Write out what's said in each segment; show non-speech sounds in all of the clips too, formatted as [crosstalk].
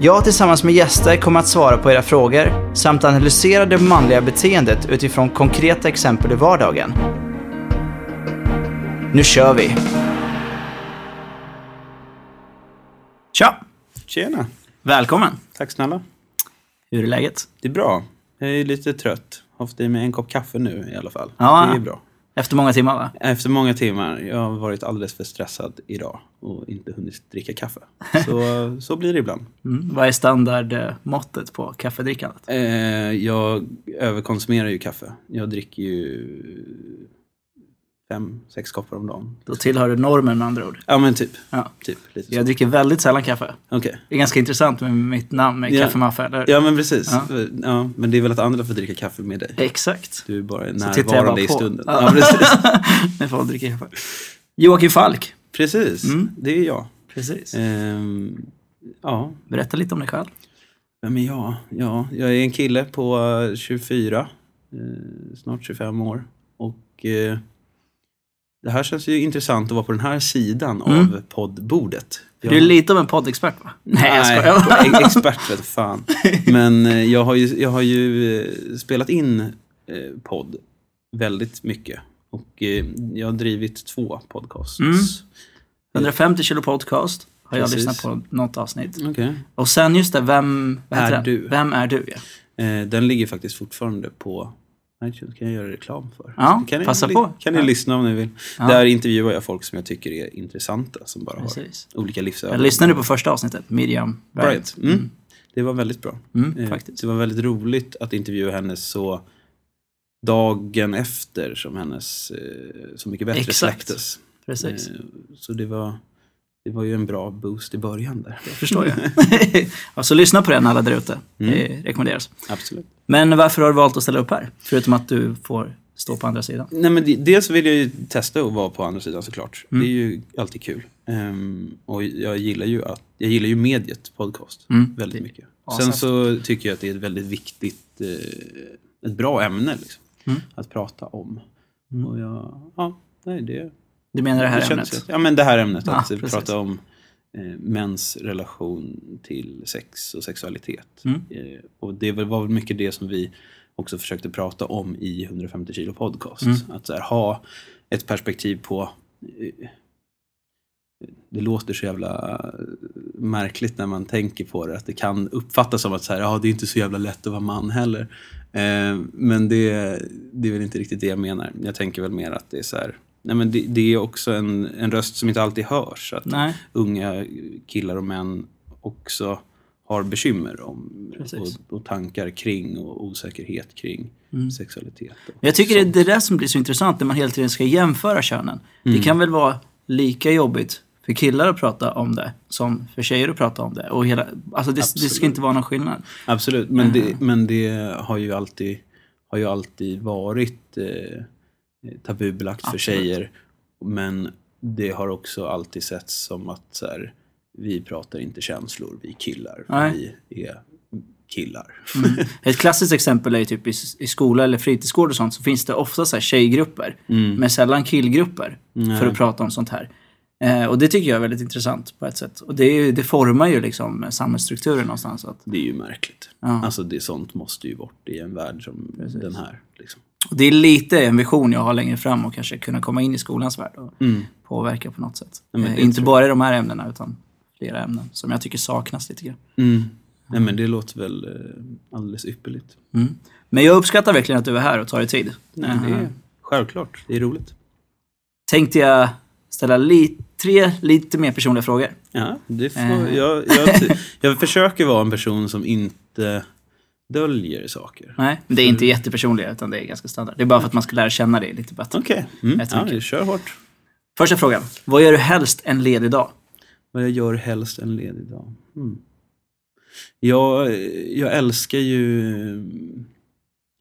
Jag tillsammans med gäster kommer att svara på era frågor samt analysera det manliga beteendet utifrån konkreta exempel i vardagen. Nu kör vi! Tja! Tjena! Välkommen! Tack snälla. Hur är läget? Det är bra. Jag är lite trött. Har fått i mig en kopp kaffe nu i alla fall. Ja. Det är bra. Efter många timmar va? Efter många timmar. Jag har varit alldeles för stressad idag och inte hunnit dricka kaffe. Så, så blir det ibland. [laughs] Mm. Vad är standardmåttet på kaffedrickandet? Eh, jag överkonsumerar ju kaffe. Jag dricker ju fem, sex koppar om dagen. Då tillhör du normen med andra ord. Ja men typ. Ja. typ lite så. Jag dricker väldigt sällan kaffe. Okej. Det är ganska intressant med mitt namn med Ja. kaffemaffa, eller Ja men precis. Ja. Ja. men det är väl att andra får dricka kaffe med dig. Exakt. Du är bara jag bara närvarande i stunden. Ja. Ja, precis. [laughs] När folk dricker kaffe. Joakim Falk. precis. Mm. Det är jag. Precis. Ehm, ja, Berätta lite om dig själv. vem är jag? Ja, jag är en kille på eh, 24, eh, snart 25 år. Och eh, det här känns ju intressant att vara på den här sidan Mm. av poddbordet. Du är lite av en poddexpert va? Nej, jag skojar. expert vet fan. [laughs] Men eh, jag har ju, jag har ju eh, spelat in eh, podd väldigt mycket. Och jag har drivit två podcasts. Mm. 150 kilo podcast har jag Precis. lyssnat på något avsnitt. Okej. Och sen just det, vem, Är du? Vem är du? Ja. Den ligger faktiskt fortfarande på iTunes. kan jag göra reklam för. Ja, kan ni, passa li- på. Kan ni Ja. lyssna om ni vill. Ja. Där intervjuar jag folk som jag tycker är intressanta. Som bara Precis. har olika Jag livsöden. lyssnade på första avsnittet, Miriam Bryant. Bryant. Mm. Det var väldigt bra. Mm, Eh, faktiskt. Det var väldigt roligt att intervjua henne så dagen efter som hennes eh, Så mycket bättre Exakt. släpptes. Precis. Eh, Så det var, det var ju en bra boost i början där. Det förstår jag. [laughs] alltså lyssna på den alla där ute. Mm. Det rekommenderas. Absolut. Men varför har du valt att ställa upp här? Förutom att du får stå på andra sidan. Nej, men det, dels vill jag ju testa att vara på andra sidan såklart. Mm. Det är ju alltid kul. Ehm, och jag gillar ju, att, jag gillar ju mediet podcast Mm. väldigt mycket. Sen så- så tycker jag att det är ett väldigt viktigt, eh, ett bra ämne liksom, Mm. att prata om. Mm. Och jag, ja, nej det, Du menar det här det känns ämnet? rätt. Ja men det här ämnet, Ja, att precis. prata om eh, mäns relation till sex och sexualitet. Mm. Eh, och det var väl mycket det som vi också försökte prata om i 150 kilo podcast. Mm. Att här, ha ett perspektiv på eh, det låter så jävla märkligt när man tänker på det. Att det kan uppfattas som att så här, ja, det är inte så jävla lätt att vara man heller. Eh, men det, det är väl inte riktigt det jag menar. Jag tänker väl mer att det är så här, nej men det, det är också en, en röst som inte alltid hörs. Att Nej. unga killar och män också har bekymmer om och, och tankar kring och osäkerhet kring Mm. sexualitet. Jag tycker det är sånt. det där som blir så intressant när man hela tiden ska jämföra könen. Mm. Det kan väl vara lika jobbigt för killar att prata om det som för tjejer att prata om det. Och hela, alltså det, det ska inte vara någon skillnad. Absolut, men, det, Mm. men det har ju alltid, har ju alltid varit eh, tabubelagt för Absolut. tjejer. Men det har också alltid setts som att så här, vi pratar inte känslor, vi killar. Vi är killar. Mm. [laughs] Ett klassiskt exempel är ju typ i, i skola eller fritidsgård och sånt så finns det ofta så här tjejgrupper. Mm. Men sällan killgrupper Nej. för att prata om sånt här. Eh, och det tycker jag är väldigt intressant på ett sätt. Och det, är det formar ju liksom samhällsstrukturen någonstans. Att, Det är ju märkligt. Ja. Alltså det sånt måste ju bort i en värld som Precis. den här. Liksom. Det är lite en vision jag har längre fram och kanske kunna komma in i skolans värld och Mm. påverka på något sätt. Ja, eh, inte bara i de här ämnena utan flera ämnen som jag tycker saknas lite grann. Mm. Nej, men det låter väl eh, alldeles ypperligt. Mm. Men jag uppskattar verkligen att du är här och tar dig tid. Nej, det Eh, är, självklart, det är roligt. Tänkte jag ställa li, tre lite mer personliga frågor. Ja, det får, Eh. jag, jag, jag försöker vara en person som inte döljer saker. Nej, men det är inte jättepersonliga utan det är ganska standard. Det är bara för att man ska lära känna dig lite bättre. Okej, mm. Jag ja, kör hårt. Första frågan. Vad gör du helst en ledig dag? Vad jag gör helst en ledig dag? Mm. Jag, jag älskar ju...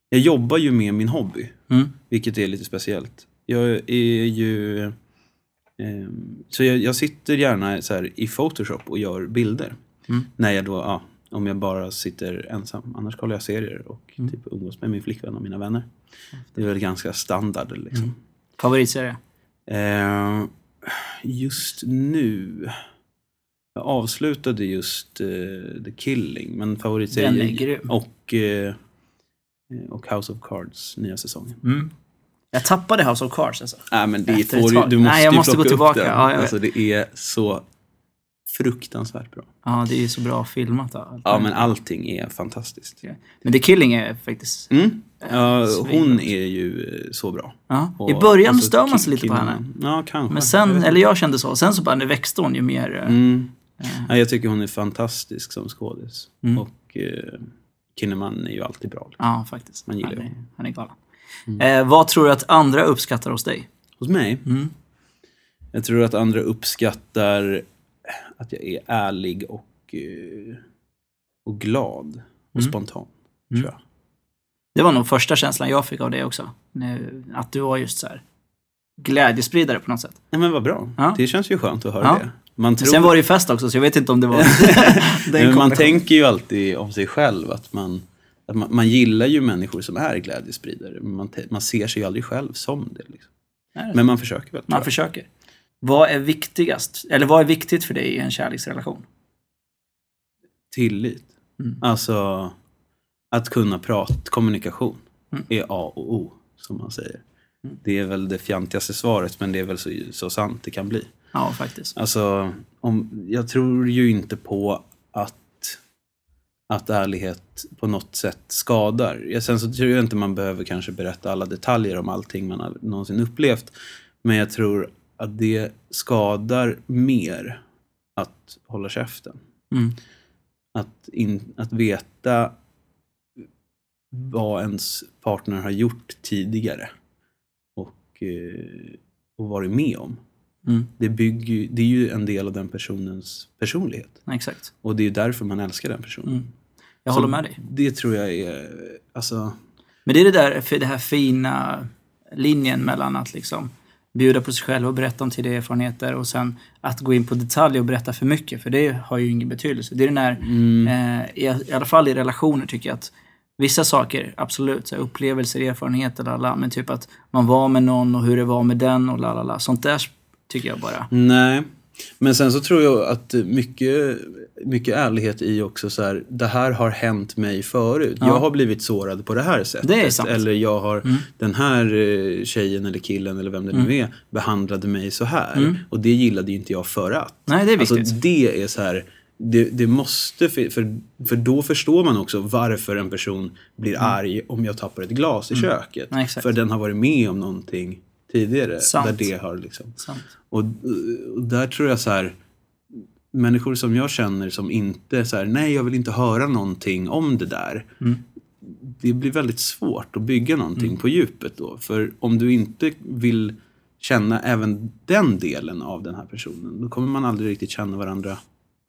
jag jobbar ju med min hobby. Mm. Vilket är lite speciellt. Jag är ju... Eh, så jag, jag sitter gärna så i Photoshop och gör bilder. Mm. När jag då, ja, om jag bara sitter ensam. Annars kollar jag serier och Mm. typ umgås med min flickvän och mina vänner. Det är väl ganska standard liksom. Mm. Favoritserie? Eh, just nu. Jag avslutade just eh, The Killing, men favoritserie... Den är grym. Och, eh, och House of Cards, nya säsongen. Mm. Jag tappade House of Cards alltså. Nej, men det Efter får du, du måste Nej, jag måste gå tillbaka. Ja, alltså, det är så fruktansvärt bra. Ja, det är ju så bra filmat. Då. Ja, men allting är fantastiskt. Men The Killing är faktiskt... Mm. Ja, Svinbra. hon är ju eh, så bra. Ja. I början och så stör man sig lite på henne. Ja, kanske. Men sen, eller jag kände så. Sen så bara, nu växte hon ju mer. eh, Mm. Ja, jag tycker hon är fantastisk som skådis. Mm. Och eh, Kinnaman är ju alltid bra. Ja, faktiskt. Man gillar han, är, han är galen. Eh, vad tror du att andra uppskattar hos dig? Hos mig? Mm. Jag tror att andra uppskattar att jag är ärlig och, eh, och glad och Mm. spontan. Mm. Tror jag. Det var nog första känslan jag fick av det också. Nu, att du var just så här glädjespridare på något sätt. Nej, men vad bra. Ja. Det känns ju skönt att höra Ja. det. Man, tror, Sen var det ju fest också, så jag vet inte om det var [laughs] den men man tänker ju alltid om sig själv att man, att man, man gillar ju människor som är glädjespridare. Man, man ser sig ju aldrig själv som det. Liksom. Nej, Men man försöker väl. Man försöker. Vad är viktigast? Eller vad är viktigt för dig i en kärleksrelation? Tillit. Mm. Alltså att kunna prata, kommunikation Mm. är A och O, som man säger. Mm. Det är väl det fjantigaste svaret, men det är väl så, så sant det kan bli. Ja, faktiskt. Alltså, om, jag tror ju inte på att, att ärlighet på något sätt skadar. Sen så tror jag inte man behöver kanske berätta alla detaljer om allting man har någonsin upplevt. Men jag tror att det skadar mer att hålla käften. Mm. Att, in, att veta vad ens partner har gjort tidigare. Och, eh, och varit med om. Mm. Det, bygger, det är ju en del av den personens personlighet. Exakt. Och det är ju därför man älskar den personen. Mm. Jag Så håller med dig. Det tror jag är, alltså, Men det är det där, för det här fina linjen mellan att liksom bjuda på sig själv och berätta om tidigare erfarenheter och sen att gå in på detaljer och berätta för mycket, för det har ju ingen betydelse. Det är den där, mm, eh, i, i alla fall i relationer tycker jag att vissa saker, absolut, så här, upplevelser, erfarenheter, lala, men typ att man var med någon och hur det var med den och lalala. Sånt där tycker jag bara. nej. Men sen så tror jag att mycket, mycket ärlighet i också så här, det här har hänt mig förut. Ja. Jag har blivit sårad på det här sättet. Det är sant. Eller jag har, Mm. den här eh, tjejen eller killen eller vem det nu är, behandlade mig så här. Mm. Och det gillade ju inte jag för att. Nej, det är viktigt. Alltså det är så här, det, det måste, för, för, då förstår man också varför en person blir arg om jag tappar ett glas i köket. Mm. Ja, exakt. för den har varit med om någonting tidigare. Sant. Där det har liksom. Och, och där tror jag så här, människor som jag känner som inte så här, nej jag vill inte höra någonting om det där. Mm. Det blir väldigt svårt att bygga någonting på djupet då. För om du inte vill känna även den delen av den här personen, då kommer man aldrig riktigt känna varandra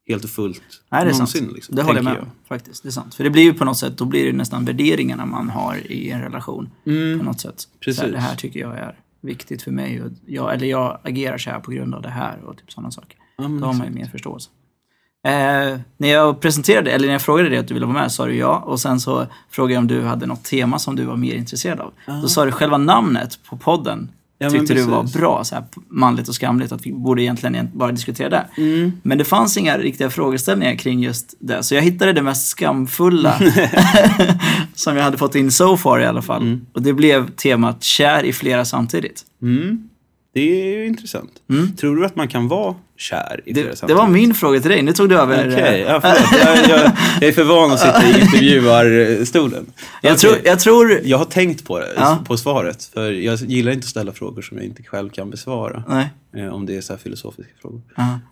helt och fullt Nej, det är någonsin. sant. Liksom, det håller jag med om. Faktiskt, det är sant. För det blir ju på något sätt, då blir det nästan värderingarna man har i en relation. Mm. På något sätt. Precis. Här, det här tycker jag är viktigt för mig. Och jag, eller jag agerar så här på grund av det här och typ sådana saker. Ja, Då har man ju mer förståelse. Eh, när jag presenterade, eller när jag frågade dig att du ville vara med sa du ja. Och sen så frågade jag om du hade något tema som du var mer intresserad av. Då sa du själva namnet på podden Ja, tyckte du var bra, så här, manligt och skamligt, att vi borde egentligen bara diskutera det. Mm. Men det fanns inga riktiga frågeställningar kring just det. Så jag hittade det mest skamfulla [laughs] [laughs] som jag hade fått in so far i alla fall. Mm. Och det blev temat kär i flera samtidigt. Mm. Det är ju intressant. Tror du att man kan vara kär i Mm. Det, det samtidigt? var min fråga till dig. Nu tog du över. Okej, eh, ja, jag, jag, jag är för van att sitta i [laughs] intervjuarstolen. jag, tror, jag tror... Jag har tänkt på det, Ja. på svaret. För jag gillar inte att ställa frågor som jag inte själv kan besvara. Nej. Eh, om det är så här filosofiska frågor.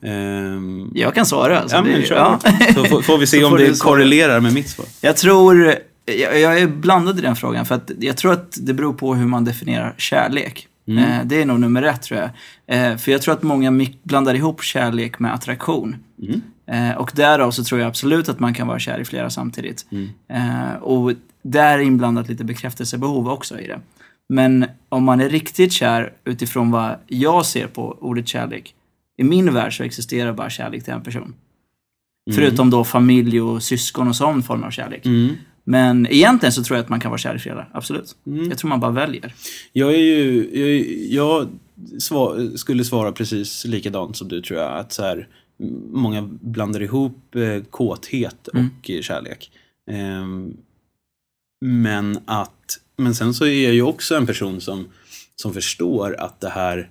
Ehm, Jag kan svara. Alltså. ja, Det- men kör. ja. Så får, får vi se [laughs] om det korrelerar med mitt svar. Jag tror... Jag, jag är blandad i den frågan. För att jag tror att det beror på hur man definierar kärlek. Mm. Eh, det är nog nummer ett tror jag. Eh, för jag tror att många blandar ihop kärlek med attraktion. Mm. Eh, och därav så tror jag absolut att man kan vara kär i flera samtidigt. Mm. Och där är inblandat lite bekräftelsebehov också i det. Men om man är riktigt kär utifrån vad jag ser på ordet kärlek. I min värld så existerar bara kärlek till en person. Förutom då familj och syskon och sån form av kärlek. Mm. Men egentligen så tror jag att man kan vara kär i flera, absolut. Mm. Jag tror man bara väljer. Jag är ju, jag, jag sva, skulle svara precis likadant som du tror jag. Att så här, många blandar ihop eh, kåthet och Mm. eh, kärlek. Ehm, men att, men sen så är jag ju också en person som, som förstår att det här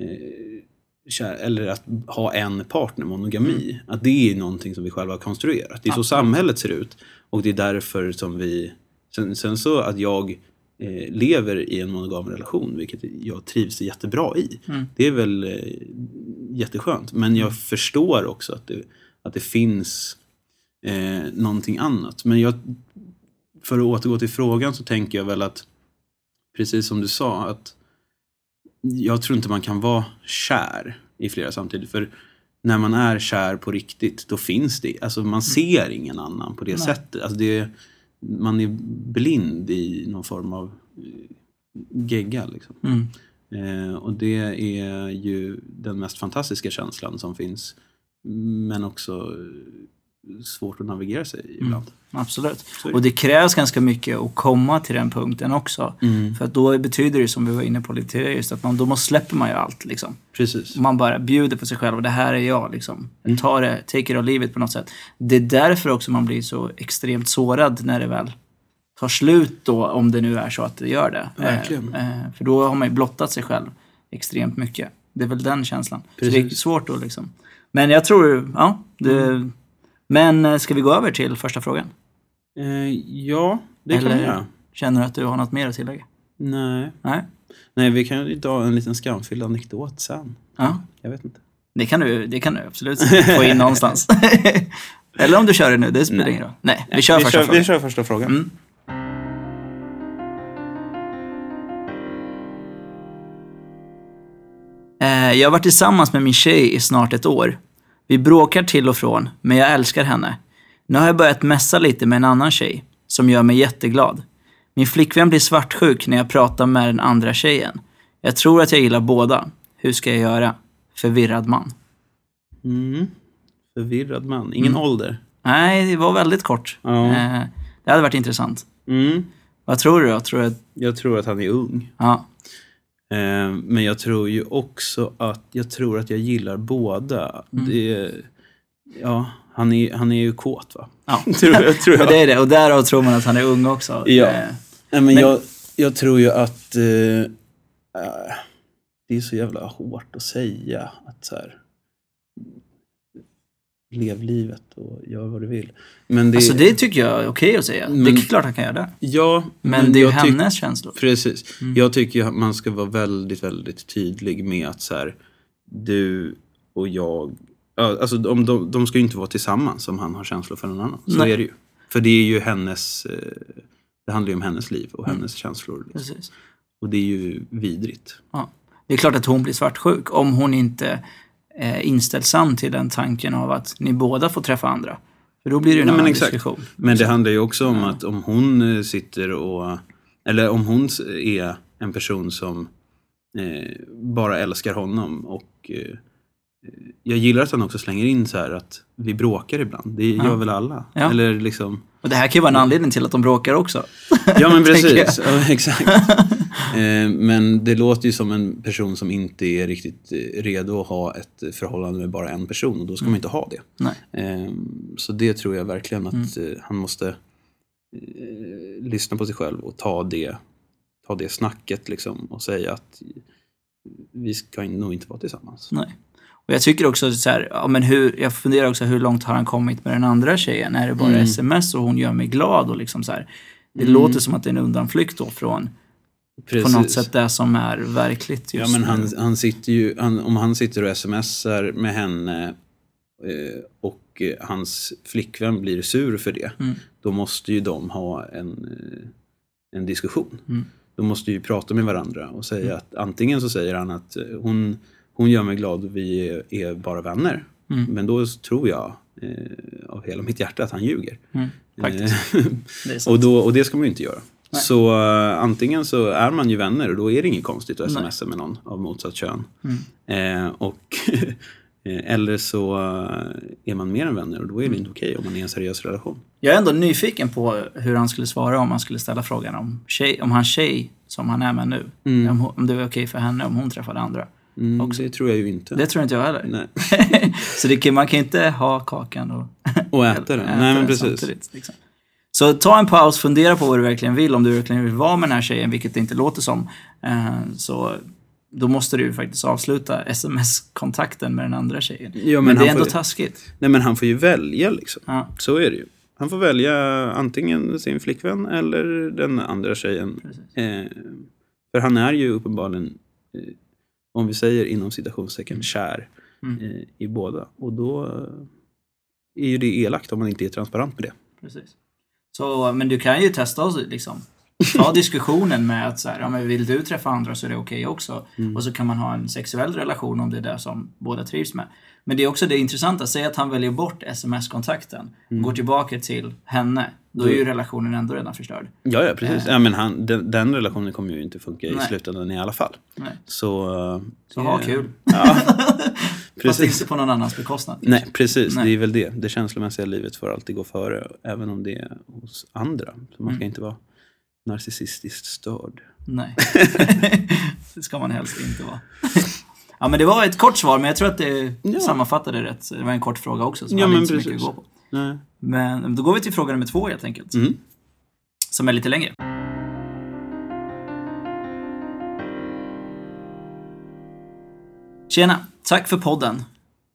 eh, kär, eller att ha en partner, monogami, att det är någonting som vi själva har konstruerat. Det är så samhället ser ut. Och det är därför som vi... Sen, sen så att jag eh, lever i en monogam relation, vilket jag trivs jättebra i. Mm. Det är väl eh, jätteskönt. Men jag förstår också att det, att det finns eh, någonting annat. Men jag, för att återgå till frågan så tänker jag väl att, precis som du sa, att jag tror inte man kan vara kär i flera samtidigt. För när man är kär på riktigt, då finns det, alltså man ser ingen annan på det Nej. sättet. Alltså det, man är blind i någon form av eh, gegga. Liksom. Mm. Eh, och det är ju den mest fantastiska känslan som finns. Men också svårt att navigera sig i ibland. Absolut. Är det. Och det krävs ganska mycket att komma till den punkten också. Mm. För att då betyder det, som vi var inne på lite tidigare, just att man, då måste släpper man ju allt. Liksom. Precis. Man bara bjuder på sig själv och det här är jag. Liksom. Mm. Ta det, take it or leave it på något sätt. Det är därför också man blir så extremt sårad när det väl tar slut då, om det nu är så att det gör det. Verkligen. Eh, eh, för då har man ju blottat sig själv extremt mycket. Det är väl den känslan. Så det är Precis. svårt då liksom. Men jag tror, ja. Det, Men eh, ska vi gå över till första frågan? Eh, ja, det kan Eller- vi göra. Känner du att du har något mer att tillägga? Nej. Nej? Nej, vi kan ju ta en liten skamfylld anekdot sen. Ja, Jag vet inte. det kan du, det kan du absolut få in någonstans. [laughs] Eller om du kör det nu, det spelar ingen roll. Nej, vi kör vi, första kör, frågan. vi kör första frågan. Mm. Eh, Jag har varit tillsammans med min tjej i snart ett år. Vi bråkar till och från, men jag älskar henne. Nu har jag börjat messa lite med en annan tjej, som gör mig jätteglad. Min flickvän blir svartsjuk när jag pratar med den andra tjejen. Jag tror att jag gillar båda. Hur ska jag göra? Förvirrad man. Mm. Förvirrad man. Ingen Mm. ålder. Nej, det var väldigt kort. Ja. Eh, Det hade varit intressant. Mm. Vad tror du då? Tror du att... Jag tror att han är ung. Ja. Eh, men jag tror ju också att jag tror att jag gillar båda. Mm. Det, ja, han är, han är ju kåt va? ja. [laughs] tror jag. Tror jag. det är det. Och därav tror man att han är ung också. Ja. Nej, men Men- jag, jag tror ju att eh, eh, det är så jävla hårt att säga att så här, lev livet och gör vad du vill. Men det, Alltså det tycker jag är okej att säga. det är Men- klart han kan göra det. ja, Men, det är ju hennes känslor. Precis. Mm. Jag tycker att man ska vara väldigt, väldigt tydlig med att så här, du och jag, ja, alltså de, de, de ska ju inte vara tillsammans om han har känslor för någon annan. Så Nej. är det ju. För det är ju hennes, eh, det handlar ju om hennes liv och hennes känslor. Liksom. Precis. Och det är ju vidrigt. Ja. Det är klart att hon blir svartsjuk om hon inte är inställsam till den tanken av att ni båda får träffa andra. För då blir det ju en Ja, annan diskussion. Men det handlar ju också om Ja. att om hon eh, sitter och, eller om hon är en person som eh, bara älskar honom och eh, jag gillar att han också slänger in så här att vi bråkar ibland. Det gör Ja. väl alla? Eller liksom, Och det här kan ju vara en anledning till att de bråkar också. Ja men [laughs] precis. Ja, [laughs] exakt. Eh, men det låter ju som en person som inte är riktigt eh, redo att ha ett förhållande med bara en person och då ska man inte ha det. Eh, Så det tror jag verkligen att Mm. eh, han måste eh, lyssna på sig själv och ta det, ta det snacket liksom och säga att vi ska nog inte vara tillsammans. Nej. Och jag tycker också så här, ja, men hur, jag funderar också hur långt har han kommit med den andra tjejen? Är det bara Mm. sms och hon gör mig glad och liksom så här. Det Mm. låter som att det är en undanflykt då från på något sätt det som är verkligt Ja, just men nu. han, han sitter ju, han, om han sitter och smsar med henne eh, och eh, hans flickvän blir sur för det, Mm. då måste ju de ha en, eh, en diskussion. Mm. de måste ju prata med varandra och säga Mm. att antingen så säger han att hon, hon gör mig glad vi är, är bara vänner. Mm. Men då tror jag eh, av hela mitt hjärta att han ljuger. Faktiskt. [laughs] Och, då, och det ska man ju inte göra. Nej. Så eh, antingen så är man ju vänner och då är det inget konstigt att smsa med någon av motsatt kön. Mm. Eh, och [laughs] eh, eller så eh, är man mer än vänner och då är det Mm. inte okej om man är i en seriös relation. Jag är ändå nyfiken på hur han skulle svara om man skulle ställa frågan om, tjej, om hans tjej, som han är med nu, Mm. om, om det är okej för henne om hon träffade andra. Mm, Också. det tror jag ju inte. Det tror inte jag heller. Nej. [laughs] så det, man kan inte ha kakan och Och äta den. Nej men precis. liksom. Så ta en paus, fundera på vad du verkligen vill. Om du verkligen vill vara med den här tjejen, vilket det inte låter som. Eh, så då måste du ju faktiskt avsluta sms-kontakten med den andra tjejen. Ja, men, men det är ändå får- taskigt. Nej men han får ju välja liksom. Ja, Så är det ju. Han får välja antingen sin flickvän eller den andra tjejen. Eh, för han är ju uppenbarligen, eh, om vi säger inom citationstecken, kär Mm. eh, i båda. Och då eh, är ju det elakt om man inte är transparent med det. Precis. Så, men du kan ju testa och liksom ta [laughs] diskussionen med att så här, ja, men vill du träffa andra så är det okej också. Mm. Och så kan man ha en sexuell relation om det är det som båda trivs med. Men det är också det intressanta, säg att han väljer bort sms-kontakten och går tillbaka till henne. Då är ju relationen ändå redan förstörd. Ja, ja precis. Ja, men han, den, den relationen kommer ju inte funka i Nej. slutändan i alla fall. Nej. Så, eh, Så ha eh, kul. [laughs] Ja, Fast precis. inte på någon annans bekostnad. Nej, precis. Nej. Det är väl det. Det känslomässiga livet får alltid gå före, även om det är hos andra. Så man ska Mm. inte vara narcissistiskt störd. Nej. [laughs] [laughs] det ska man helst inte vara. Ja men det var ett kort svar men jag tror att det Ja. sammanfattade rätt. Så Det var en kort fråga också som Ja, hade inte så mycket att gå på. Nej. Men då går vi till fråga nummer två helt enkelt. Mm. Som är lite längre. Tjena! Tack för podden.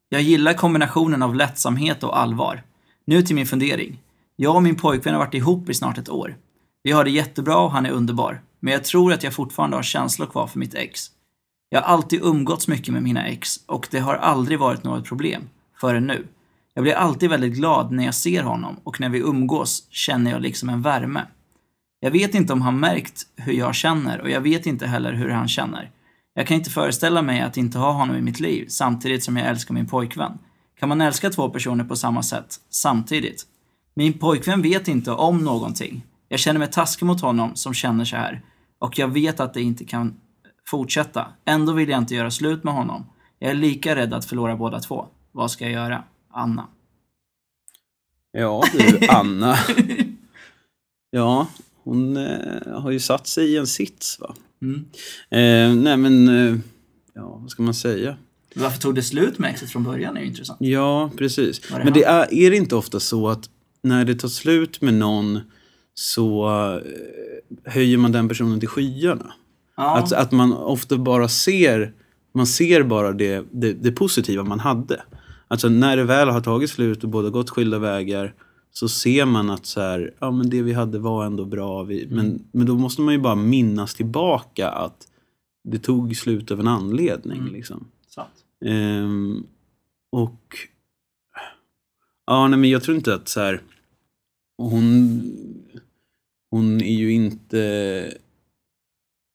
Jag gillar kombinationen av lättsamhet och allvar. Nu till min fundering. Jag och min pojkvän har varit ihop i snart ett år. Vi har det jättebra och han är underbar. Men jag tror att jag fortfarande har känslor kvar för mitt ex. Jag har alltid umgåtts mycket med mina ex och det har aldrig varit något problem. Förrän nu. Jag blir alltid väldigt glad när jag ser honom och när vi umgås känner jag liksom en värme. Jag vet inte om han märkt hur jag känner och jag vet inte heller hur han känner. Jag kan inte föreställa mig att inte ha honom i mitt liv samtidigt som jag älskar min pojkvän. Kan man älska två personer på samma sätt samtidigt? Min pojkvän vet inte om någonting. Jag känner mig taskig mot honom som känner så här. Och jag vet att det inte kan fortsätta. Ändå vill jag inte göra slut med honom. Jag är lika rädd att förlora båda två. Vad ska jag göra? Anna. Ja du, Anna. [laughs] ja, hon eh, har ju satt sig i en sits va. Mm. Eh, nej men, eh, ja vad ska man säga? Varför tog det slut med exet från början är ju intressant. Ja, precis. Det Men det är, är det inte ofta så att när det tar slut med någon så eh, höjer man den personen till skyarna? Ja, Att, att man ofta bara ser, man ser bara det, det, det positiva man hade. Alltså när det väl har tagit slut och båda gått skilda vägar så ser man att så här, ja, men det vi hade var ändå bra. Vi, men, men då måste man ju bara minnas tillbaka att det tog slut av en anledning. Mm. Liksom. Ehm, och ja, nej, men jag tror inte att så här, hon, hon är ju inte,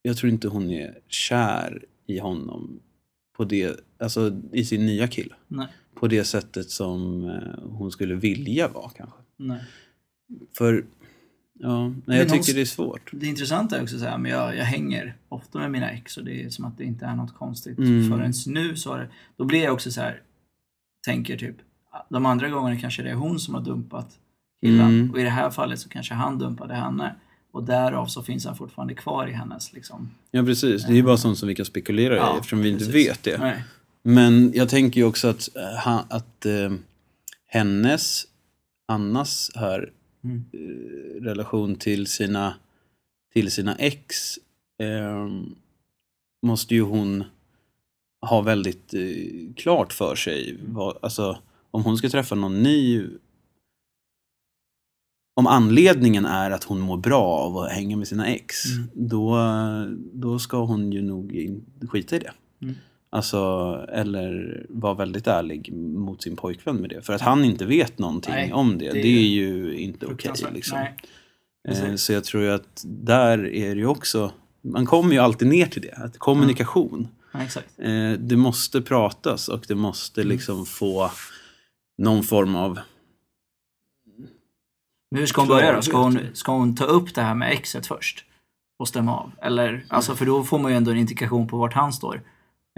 jag tror inte hon är kär i honom på det, alltså i sin nya kille. Nej. På det sättet som eh, hon skulle vilja vara kanske. Nej. För, ja, nej, jag hon- tycker det är svårt. Det intressanta är också så här, men jag, jag hänger ofta med mina ex och det är som att det inte är något konstigt. Mm. Förrän nu så det, då blir jag också så här, tänker typ, de andra gångerna kanske det är hon som har dumpat killen Mm. och i det här fallet så kanske han dumpade henne. Och derav så finns han fortfarande kvar i hennes liksom. Ja, precis. Det är ju bara sånt som vi kan spekulera i Ja, eftersom vi inte precis. vet det. Nej. Men jag tänker ju också att, eh, ha- att eh, hennes, Annas här, Mm. eh, relation till sina, till sina ex eh, måste ju hon ha väldigt eh, klart för sig. Vad, alltså, om hon ska träffa någon ny om anledningen är att hon mår bra av att hänga med sina ex, Mm. då, då ska hon ju nog in, skita i det. Mm. Alltså, eller vara väldigt ärlig mot sin pojkvän med det. För att han inte vet någonting Nej, om det, det det är ju inte okej. Fruktansvärt. liksom. Eh. Så jag tror ju att där är det ju också man kommer ju alltid ner till det. Att kommunikation. Ja, exakt. Eh, det måste pratas och det måste Mm. liksom få någon form av... Men hur ska hon börja då? Ska hon, ska hon ta upp det här med exet först? Och stämma av? Eller, alltså för då får man ju ändå en indikation på vart han står.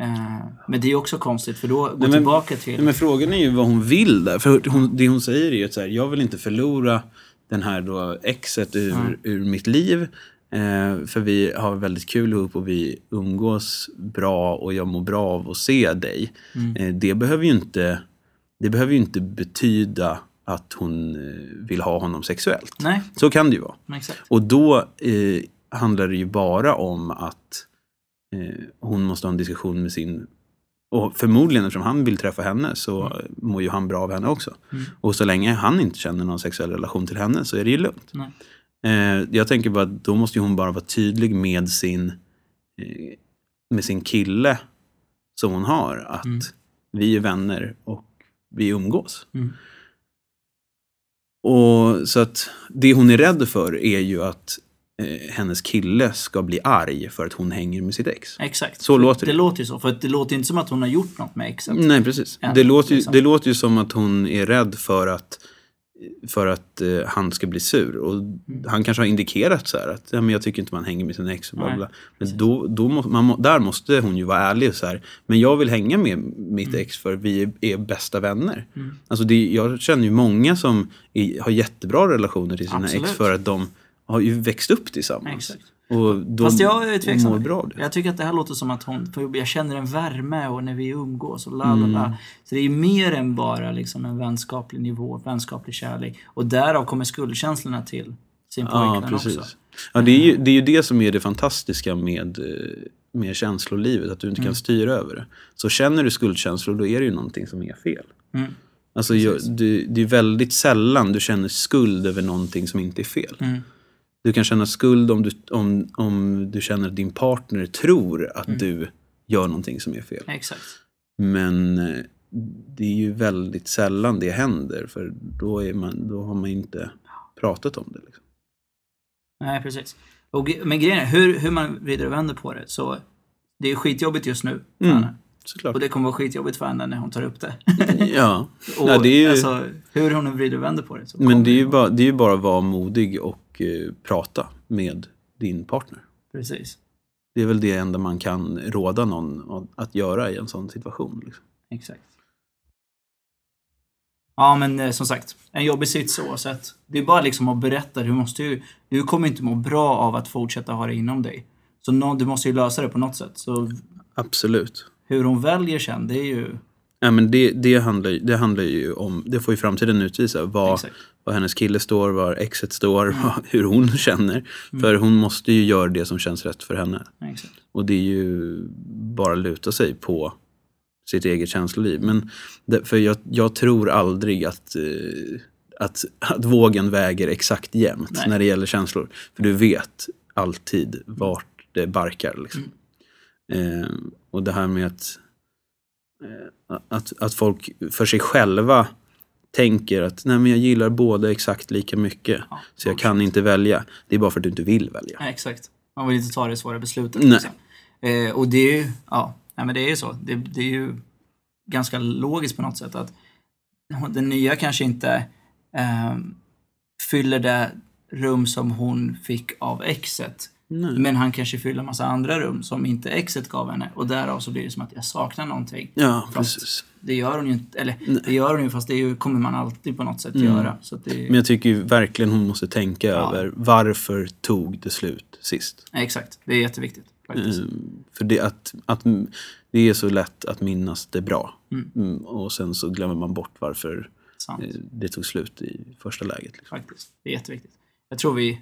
Eh, men det är också konstigt för då gå men- tillbaka till... Nej, men frågan är ju vad hon vill där. För hon, det hon säger är ju att så här, jag vill inte förlora den här då exet ur, Mm. ur mitt liv. Eh, för vi har väldigt kul ihop och vi umgås bra och jag mår bra av att se dig. Mm. Eh, det, behöver ju inte, det behöver ju inte betyda att hon eh, vill ha honom sexuellt. Nej, Så kan det ju vara. exakt. Och då eh, handlar det ju bara om att eh, hon måste ha en diskussion med sin... Och förmodligen eftersom han vill träffa henne så Mm. mår ju han bra av henne också. Och så länge han inte känner någon sexuell relation till henne så är det ju lugnt. Nej. Eh, jag tänker bara att då måste ju hon bara vara tydlig med sin, eh, med sin kille som hon har. Att Mm. vi är vänner och vi umgås. Mm. Och så att det hon är rädd för är ju att eh, hennes kille ska bli arg för att hon hänger med sitt ex. Exakt. Så låter det. det. låter ju så. För att det låter inte som att hon har gjort något med exet. Nej, precis. Ja, det, låter ju, liksom. det låter ju som att hon är rädd för att, för att eh, han ska bli sur. Och Han kanske har indikerat så här att ja, men jag tycker inte man hänger med sin ex. Och bla, bla. Men då, då må, man, där måste hon ju vara ärlig och så här. Men jag vill hänga med mitt ex för vi är, är bästa vänner. Mm. Alltså det, jag känner ju många som är, har jättebra relationer till sina Absolut. ex för att de har ju växt upp tillsammans. Exakt. Och de, Fast jag är tveksam. mår bra det. Jag tycker att det här låter som att hon, för jag känner en värme och när vi umgås och la la Mm. la. Så det är mer än bara liksom en vänskaplig nivå, vänskaplig kärlek. Och därav kommer skuldkänslorna till sin Ja, pojkvän precis. också. Ja, det, är ju, det är ju det som är det fantastiska med, eh, med känslolivet, att du inte Mm. kan styra över det. Så känner du skuldkänslor, då är det ju någonting som är fel. Mm. Alltså, jag, du, det är väldigt sällan du känner skuld över någonting som inte är fel. Mm. Du kan känna skuld om du, om, om du känner att din partner tror att Mm. du gör någonting som är fel. Exakt. Men eh, det är ju väldigt sällan det händer, för då, är man, då har man inte pratat om det. Liksom. Nej, precis. Och, men grejen är, hur, hur man vrider och vänder på det, så det är skitjobbigt just nu för Mm. henne. Såklart. Och det kommer vara skitjobbigt för henne när hon tar upp det. [laughs] Ja. [laughs] och, Ja, det är ju- alltså, hur hon än vrider och vänder på det. Så Men det är ju bara, det är ju bara att vara modig och eh, prata med din partner. Precis. Det är väl det enda man kan råda någon att- göra i en sån situation. Liksom. Exakt. Ja, men eh, som sagt, en jobbig sits oavsett. Det är bara liksom att berätta, du måste ju, du kommer inte må bra av att fortsätta ha det inom dig. Så nå, du måste ju lösa det på något sätt. Så Absolut. hur hon väljer sen, det är ju... Ja, men det, det, handlar, det handlar ju om, det får ju framtiden utvisa, vad, Exakt. Vad hennes kille står, var exet står, vad, hur hon känner. För hon måste ju göra det som känns rätt för henne. Exakt. Och det är ju bara luta sig på sitt eget känsloliv. Men det, för jag, jag tror aldrig att, eh, att, att vågen väger exakt jämnt Nej. när det gäller känslor. För du vet alltid vart det barkar. Liksom. Mm. Eh, och det här med att, eh, att, att folk för sig själva tänker att Nej, men jag gillar båda exakt lika mycket. Ja, Så jag kan inte välja. Det är bara för att du inte vill välja. Ja, exakt. Man vill inte ta det svåra beslutet. Nej. Liksom. Eh, och det är ju, ja, nej, men det är ju så. Det, det är ju ganska logiskt på något sätt att den nya kanske inte eh, fyller det rum som hon fick av exet. Nej. Men han kanske fyller massa andra rum som inte exet gav henne. Och därav så blir det som att jag saknar någonting. Ja, precis. Det gör hon ju inte, eller det gör hon ju fast det ju, kommer man alltid på något sätt Mm. göra. Det, Men jag tycker ju verkligen hon måste tänka Ja. över varför tog det slut sist? nej, exakt, det är jätteviktigt. Faktiskt. Mm, för det, att, att, det är så lätt att minnas det bra. Mm. Mm, och sen så glömmer man bort varför Sant. eh, det tog slut i första läget. Liksom. Faktiskt. Det är jätteviktigt. Jag tror vi...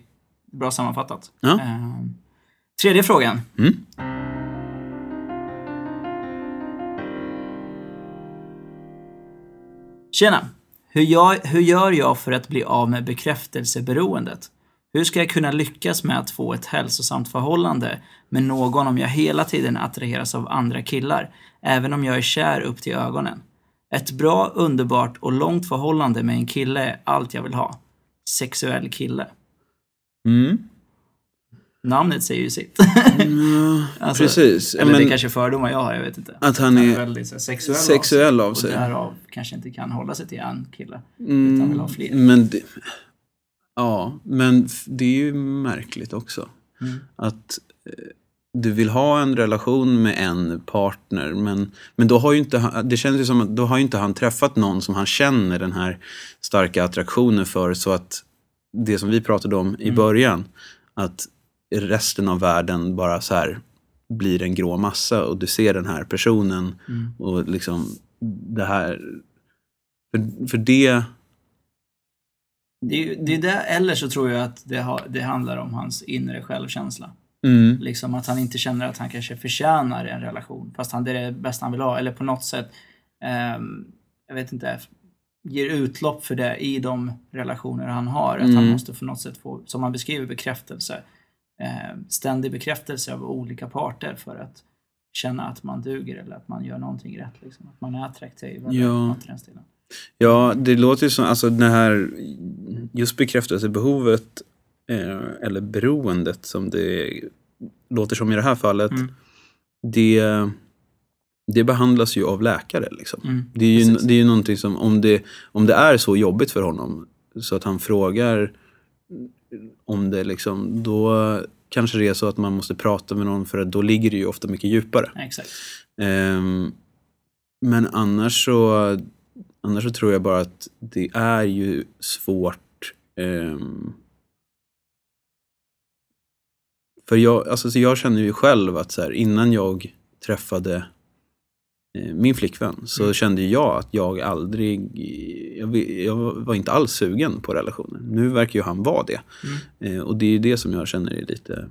Bra sammanfattat. Ja. Ehm, tredje frågan. Tjena! Hur, jag, hur gör jag för att bli av med bekräftelseberoendet? Hur ska jag kunna lyckas med att få ett hälsosamt förhållande med någon om jag hela tiden attraheras av andra killar, även om jag är kär upp till ögonen? Ett bra, underbart och långt förhållande med en kille är allt jag vill ha. Sexuell kille. Mm namnet säger ju sitt. Ja, [laughs] Alltså, precis. Eller det men kanske är fördomar jag har, jag vet inte. att han är är väldigt så här, sexuell, sexuell av Och sig. därav kanske inte kan hålla sig till en kille. utan vill ha fler. Mm, men det, ja, men det är ju märkligt också. Mm. Att eh, du vill ha en relation med en partner men, men då har ju inte han, det känns ju som att då har ju inte han träffat någon som han känner den här starka attraktionen för så att det som vi pratade om i Mm. början att resten av världen bara så här blir en grå massa och du ser den här personen Mm. och liksom det här för, för det Det det, är det, eller så tror jag att det, har, det handlar om hans inre självkänsla. mm, Liksom att han inte känner att han kanske förtjänar en relation. Fast han, det är det bästa han vill ha. Eller på något sätt, ehm, jag vet inte, ger utlopp för det i de relationer han har. Att han Mm. måste på något sätt få, som han beskriver, bekräftelse. Eh, ständig bekräftelse av olika parter för att känna att man duger eller att man gör någonting rätt. Liksom. Att man är attraktiv. Eller Ja. något i den stilen. Ja, det låter ju som, alltså det här just bekräftelsebehovet eh, eller beroendet som det låter som i det här fallet. Mm. Det, det behandlas ju av läkare liksom. Mm, Det är ju, det är ju någonting som, om det, om det är så jobbigt för honom så att han frågar om det liksom, då kanske det är så att man måste prata med någon för att då ligger det ju ofta mycket djupare. Exakt. Ehm, men annars så, annars så tror jag bara att det är ju svårt. ehm, för jag, alltså, så jag känner ju själv att så här, innan jag träffade min flickvän så Mm. kände jag att jag aldrig, jag, jag var inte alls sugen på relationer. Nu verkar ju han vara det. Mm. Eh, och det är det som jag känner är lite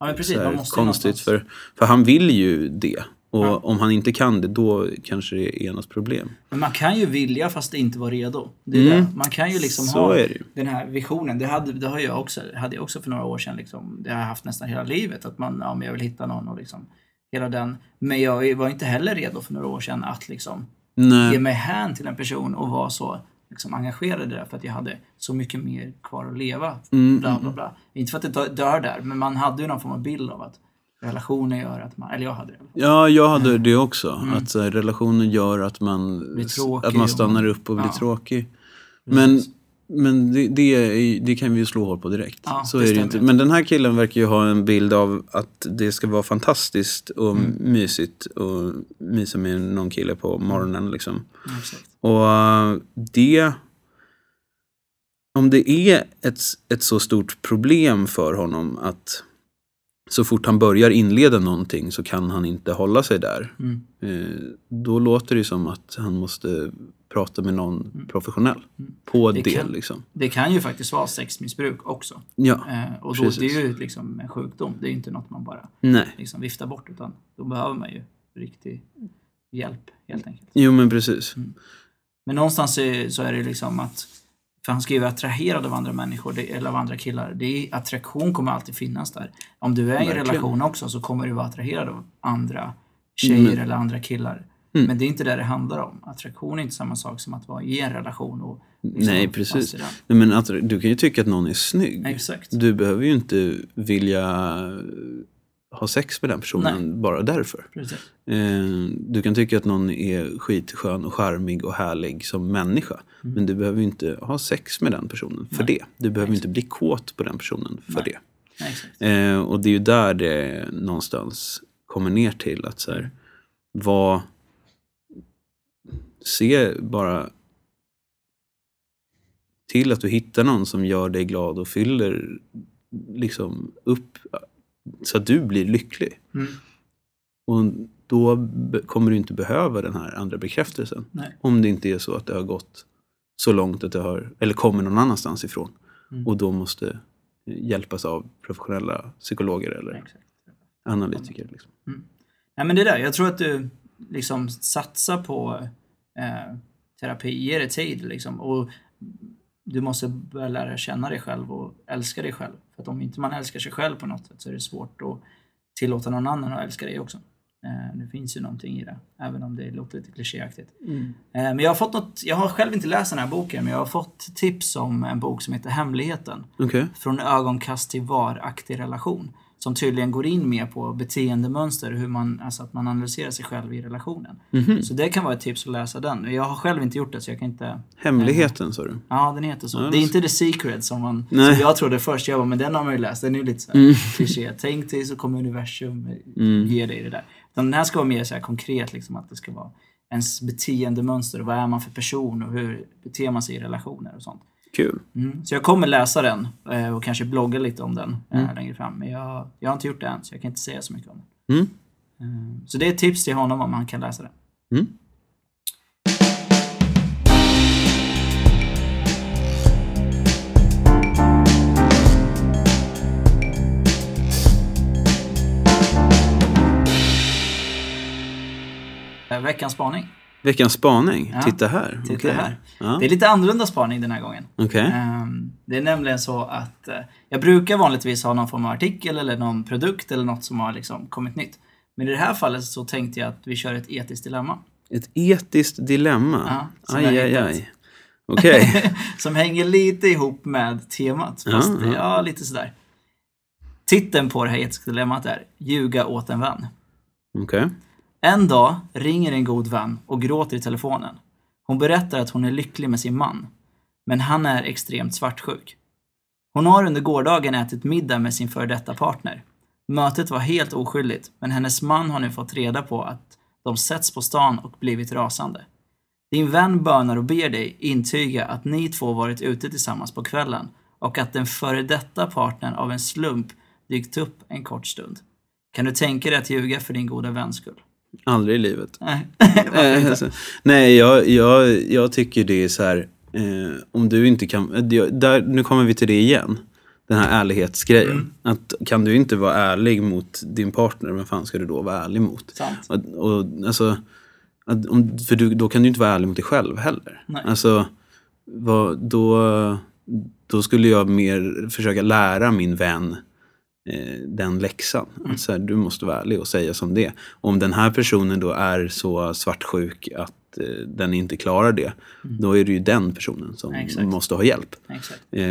Ja, precis. konstigt. För, för han vill ju det. Och Ja. om han inte kan det, då kanske det är något problem. Men man kan ju vilja fast inte vara redo. Mm. Man kan ju liksom Så ha ju. den här visionen. Det hade, det har jag också, hade jag också för några år sedan. Liksom. Det har jag haft nästan hela livet. Att man, ja, men jag vill hitta någon och liksom hela den. Men jag var inte heller redo för några år sedan att liksom ge Nej. mig hän till en person och vara så liksom, engagerad i det för att jag hade så mycket mer kvar att leva. Mm, Bla, bla, bla. Inte för att det dö- dör där, men man hade ju någon form av bild av att relationer gör att man, eller jag hade det. Ja, jag hade det också. Att så här, relationer gör att man, Mm. Att man och stannar man- upp och blir ja. tråkig. Men, men det, det, är, det kan vi ju slå hål på direkt. Ja, så är det inte. Men den här killen verkar ju ha en bild av att det ska vara fantastiskt och Mm. mysigt och mysa med någon kille på morgonen. Liksom. Ja. Och eh, det... Om det är ett, ett så stort problem för honom att så fort han börjar inleda någonting så kan han inte hålla sig där. Mm. Eh, då låter det som att han måste prata med någon professionell Mm. på Det det. kan- liksom. Det kan ju faktiskt vara sexmissbruk också. Ja, Eh, och då, Precis. det är ju liksom en sjukdom. Det är inte något man bara nej. liksom viftar bort. Utan då behöver man ju riktig hjälp helt enkelt. Jo men precis. Men någonstans så är det liksom att, för han skriver attraherad av andra människor, det, eller av andra killar. Det är, attraktion kommer alltid finnas där. Om du är i en Verkligen. relation också så kommer du vara attraherad av andra tjejer Mm. eller andra killar. Mm. Men det är inte det det handlar om. Attraktion är inte samma sak som att vara i en relation och liksom Nej precis. Nej, men att, du kan ju tycka att någon är snygg. Exakt. Du behöver ju inte vilja ha sex med den personen bara därför. Eh, Du kan tycka att någon är skitskön och charmig och härlig som människa. Men du behöver inte ha sex med den personen för Mm. Nej. det. Du behöver inte bli kåt på den personen för Nej. det. Nej, exakt. Eh, och det är ju där det någonstans kommer ner till. att så här, vad... Se bara till att du hittar någon som gör dig glad och fyller liksom upp så att du blir lycklig. Mm. Och då kommer du inte behöva den här andra bekräftelsen. Nej. Om det inte är så att det har gått så långt att det har, eller kommer någon annanstans ifrån. Mm. Och då måste hjälpas av professionella psykologer eller Exakt. analytiker. Liksom. Nej men det där, jag tror att du liksom satsar på eh, terapi, ge det tid liksom. Och du måste börja lära känna dig själv och älska dig själv. För att om inte man älskar sig själv på något sätt så är det svårt att tillåta någon annan att älska dig också. Eh, det finns ju någonting i det, även om det låter lite klichéaktigt. Eh, men jag har fått något, jag har själv inte läst den här boken, men jag har fått tips om en bok som heter Hemligheten. Okej. Från ögonkast till varaktig relation. Som tydligen går in mer på beteendemönster, hur man, alltså att man analyserar sig själv i relationen. Mhm. Så det kan vara ett tips att läsa den. Jag har själv inte gjort det så jag kan inte... Hemligheten sa du? Ja, den heter så. Ja, det är det- inte The Secret som, man, Nej. som jag trodde först. Jag bara, men den har man ju läst. Den är ju lite så här Mm. kliché. Tänk dig så kommer universum Mm. ge dig det där. Den här ska vara mer så konkret, liksom, att det ska vara ens beteendemönster. Vad är man för person och hur beter man sig i relationer och sånt. Kul. Mm. Så jag kommer läsa den eh, och kanske blogga lite om den eh, Mm. längre fram. Men jag, jag har inte gjort det än, så jag kan inte säga så mycket om den. Mm. Eh, Så det är ett tips till honom om han kan läsa den. Mm. Veckans spaning. Veckans spaning. Ja. Titta här. Titta Okej. här. Ja. Det är lite annorlunda spaning den här gången. Okej. Ehm, Det är nämligen så att eh, jag brukar vanligtvis ha någon form av artikel eller någon produkt eller något som har liksom kommit nytt. Men i det här fallet så tänkte jag att vi kör ett etiskt dilemma. Ett etiskt dilemma. Ja, aj, aj, aj. Okej. [laughs] som hänger lite ihop med temat. Fast, ja. ja, lite sådär. Titeln på det här etiska dilemmat är Ljuga åt en vän. Okej. En dag ringer en god vän och gråter i telefonen. Hon berättar att hon är lycklig med sin man. Men han är extremt svartsjuk. Hon har under gårdagen ätit middag med sin före detta partner. Mötet var helt oskyldigt, men hennes man har nu fått reda på att de setts på stan och blivit rasande. Din vän bönar och ber dig intyga att ni två varit ute tillsammans på kvällen och att den före detta partnern av en slump dykt upp en kort stund. Kan du tänka dig att ljuga för din goda väns skull? Aldrig i livet. Nej. Eh, [laughs] alltså, nej, jag, jag, jag tycker det är så här. Eh, om du inte kan... eh, Där, nu kommer vi till det igen. Den här ärlighetsgrejen. Mm. Att, kan du inte vara ärlig mot din partner, vem fan ska du då vara ärlig mot? Sant. Och, och, alltså, att, om, för du, då kan du inte vara ärlig mot dig själv heller. Nej. Alltså, vad, då, då skulle jag mer försöka lära min vän den läxan. Mm. Att så här, du måste vara ärlig och säga som det. Om den här personen då är så svartsjuk att eh, den inte klarar det, då är det ju den personen som Mm. Exakt. måste ha hjälp. Exakt. Eh,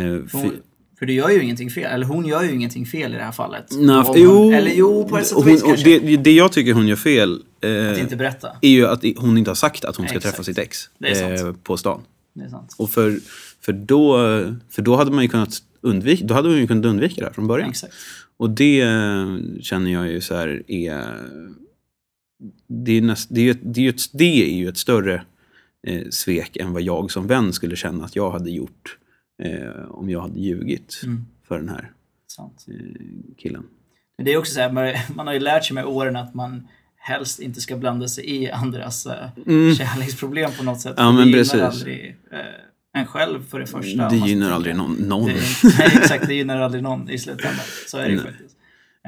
för, du gör ju ingenting fel, eller hon gör ju ingenting fel i det här fallet. Nej, hon- jo, eller jo, på ett sätt och vis kanske. det, det jag tycker hon gör fel eh, Att inte berätta. är ju att hon inte har sagt att hon ska Exakt. träffa sitt ex eh, på stan. Och för, för, då, för då hade man ju kunnat undvika, då hade hon ju kunnat undvika det här från början. Exakt. Och det eh, känner jag ju så här är... Det är, näst, det är, det är, ett, det är ju ett större eh, svek än vad jag som vän skulle känna att jag hade gjort eh, om jag hade ljugit Mm. för den här Sant. eh, killen. Men det är också så här, man, har ju lärt sig med åren att man helst inte ska blanda sig i andras uh, Mm. kärleksproblem på något sätt. Ja, men precis. aldrig eh, en själv för det första. Det gynnar aldrig någon. någon. Det, [laughs] nej, exakt, det gynnar aldrig någon i slutändan. Så är det Nej. faktiskt.